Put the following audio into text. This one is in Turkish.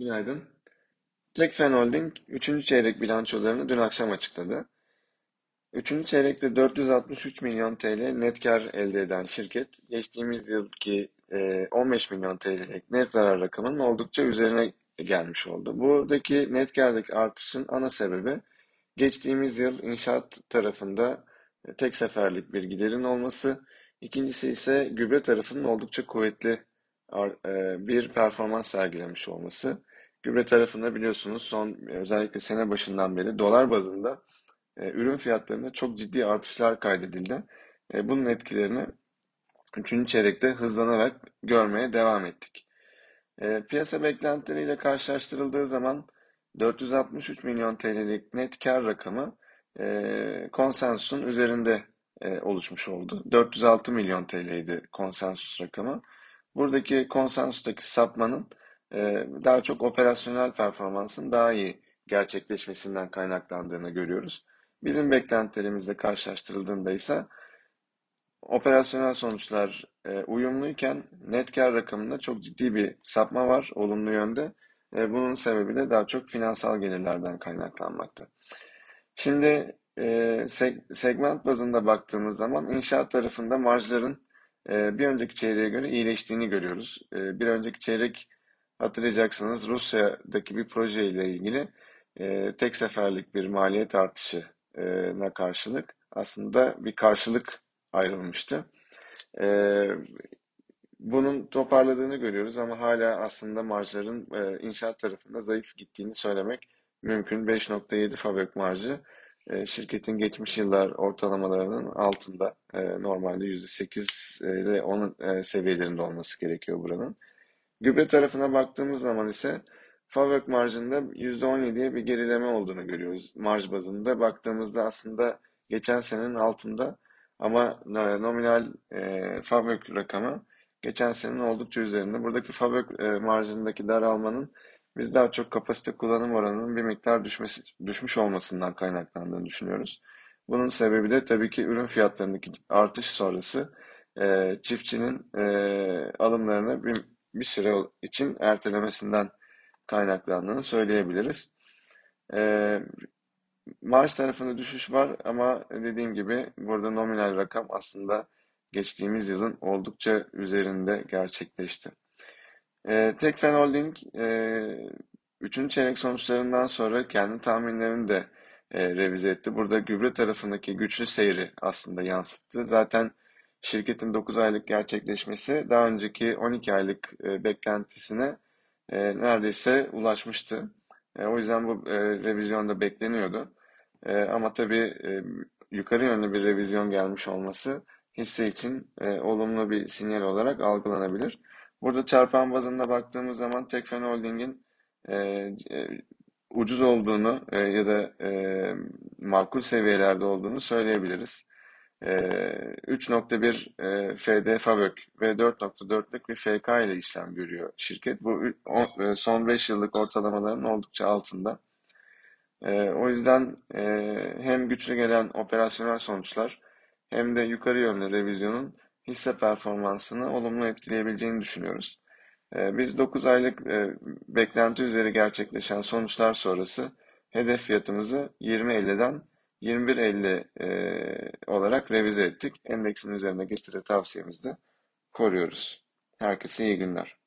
Günaydın. Tekfen Holding 3. çeyrek bilançolarını dün akşam açıkladı. 3. çeyrekte 463 milyon TL net kar elde eden şirket, geçtiğimiz yılki 15 milyon TL'lik net zarar rakamının oldukça üzerine gelmiş oldu. Buradaki net kardaki artışın ana sebebi geçtiğimiz yıl inşaat tarafında tek seferlik bir giderin olması, ikincisi ise gübre tarafının oldukça kuvvetli bir performans sergilemiş olması. Gübre tarafında biliyorsunuz son özellikle sene başından beri dolar bazında e, ürün fiyatlarında çok ciddi artışlar kaydedildi. E, bunun etkilerini 3. çeyrekte hızlanarak görmeye devam ettik. E, piyasa beklentileriyle karşılaştırıldığı zaman 463 milyon TL'lik net kar rakamı e, konsensusun üzerinde e, oluşmuş oldu. 406 milyon TL'ydi konsensus rakamı. Buradaki konsensustaki sapmanın e, daha çok operasyonel performansın daha iyi gerçekleşmesinden kaynaklandığını görüyoruz. Bizim beklentilerimizle karşılaştırıldığında ise operasyonel sonuçlar e, uyumluyken net kar rakamında çok ciddi bir sapma var olumlu yönde. Bunun sebebi de daha çok finansal gelirlerden kaynaklanmakta. Şimdi e, segment bazında baktığımız zaman inşaat tarafında marjların e, bir önceki çeyreğe göre iyileştiğini görüyoruz. Bir önceki çeyrek hatırlayacaksınız Rusya'daki bir proje ile ilgili e, tek seferlik bir maliyet artışına karşılık aslında bir karşılık ayrılmıştı. E, bunun toparladığını görüyoruz ama hala aslında marjların e, inşaat tarafında zayıf gittiğini söylemek mümkün. 5.7 fabrik marjı e, şirketin geçmiş yıllar ortalamalarının altında. E, normalde %8 ile 10 e, seviyelerinde olması gerekiyor buranın. Gübre tarafına baktığımız zaman ise Favök marjında %17'ye bir gerileme olduğunu görüyoruz. Marj bazında baktığımızda aslında geçen senenin altında ama nominal e, Favök rakamı geçen senenin oldukça üzerinde. Buradaki Favök e, marjındaki daralmanın biz daha çok kapasite kullanım oranının bir miktar düşmesi, düşmüş olmasından kaynaklandığını düşünüyoruz. Bunun sebebi de tabii ki ürün fiyatlarındaki artış sonrası e, çiftçinin e, alımlarını bir bir süre için ertelemesinden kaynaklandığını söyleyebiliriz. E, maaş tarafında düşüş var ama dediğim gibi burada nominal rakam aslında geçtiğimiz yılın oldukça üzerinde gerçekleşti. E, Tekfen Holding e, 3. çeyrek sonuçlarından sonra kendi tahminlerini de e, revize etti. Burada gübre tarafındaki güçlü seyri aslında yansıttı. Zaten şirketin 9 aylık gerçekleşmesi daha önceki 12 aylık e, beklentisine e, neredeyse ulaşmıştı. E, o yüzden bu e, revizyon da bekleniyordu. E, ama tabii e, yukarı yönlü bir revizyon gelmiş olması hisse için e, olumlu bir sinyal olarak algılanabilir. Burada çarpan bazında baktığımız zaman Tekfen Holding'in e, e, ucuz olduğunu e, ya da e, makul seviyelerde olduğunu söyleyebiliriz. 3.1 e, FD Favök ve 4.4'lük bir FK ile işlem görüyor şirket. Bu e, son 5 yıllık ortalamaların oldukça altında. E, o yüzden hem güçlü gelen operasyonel sonuçlar hem de yukarı yönlü revizyonun hisse performansını olumlu etkileyebileceğini düşünüyoruz. Biz 9 aylık beklenti üzeri gerçekleşen sonuçlar sonrası hedef fiyatımızı 20.50'den 21.50 olarak revize ettik. Endeksin üzerine getiri tavsiyemizi de koruyoruz. Herkese iyi günler.